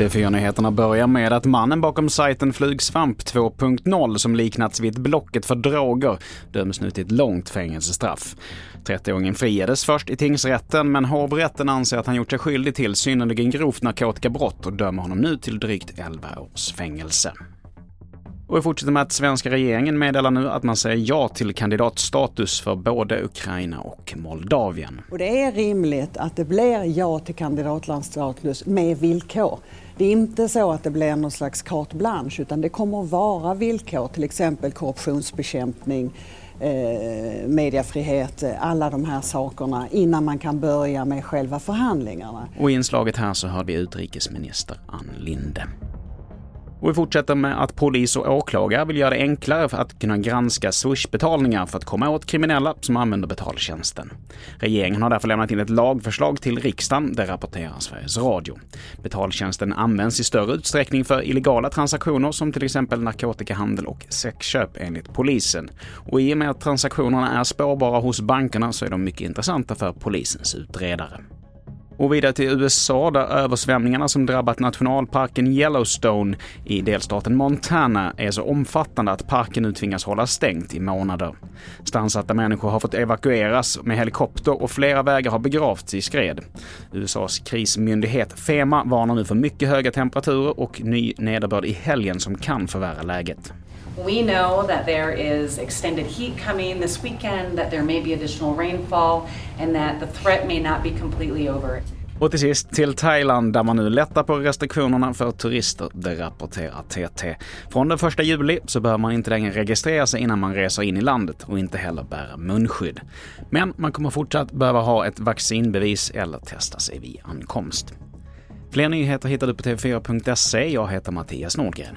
TV4-nyheterna börjar med att mannen bakom sajten Flygsvamp 2.0 som liknats vid ett Blocket för droger döms nu till ett långt fängelsestraff. 30-åringen friades först i tingsrätten men hovrätten anser att han gjort sig skyldig till synnerligen grovt narkotikabrott och dömer honom nu till drygt 11 års fängelse. Och vi fortsätter med att svenska regeringen meddelar nu att man säger ja till kandidatstatus för både Ukraina och Moldavien. Och det är rimligt att det blir ja till kandidatlandsstatus med villkor. Det är inte så att det blir någon slags carte blanche utan det kommer att vara villkor, till exempel korruptionsbekämpning, eh, mediefrihet, alla de här sakerna innan man kan börja med själva förhandlingarna. Och i inslaget här så hör vi utrikesminister Ann Linde. Och vi fortsätter med att polis och åklagare vill göra det enklare för att kunna granska Swish-betalningar för att komma åt kriminella som använder betaltjänsten. Regeringen har därför lämnat in ett lagförslag till riksdagen, det rapporterar Sveriges Radio. Betaltjänsten används i större utsträckning för illegala transaktioner som till exempel narkotikahandel och sexköp enligt polisen. Och i och med att transaktionerna är spårbara hos bankerna så är de mycket intressanta för polisens utredare. Och vidare till USA där översvämningarna som drabbat nationalparken Yellowstone i delstaten Montana är så omfattande att parken nu tvingas hålla stängt i månader. Strandsatta människor har fått evakueras med helikopter och flera vägar har begravts i skred. USAs krismyndighet FEMA varnar nu för mycket höga temperaturer och ny nederbörd i helgen som kan förvärra läget. We know that there is extended heat coming this weekend, that there may be additional rainfall, and that the threat may not be completely over. Och till sist till Thailand där man nu lättar på restriktionerna för turister, det rapporterar TT. Från den 1 juli så behöver man inte längre registrera sig innan man reser in i landet och inte heller bära munskydd. Men man kommer fortsatt behöva ha ett vaccinbevis eller testa sig vid ankomst. Fler nyheter hittar du på tv4.se. Jag heter Mattias Nordgren.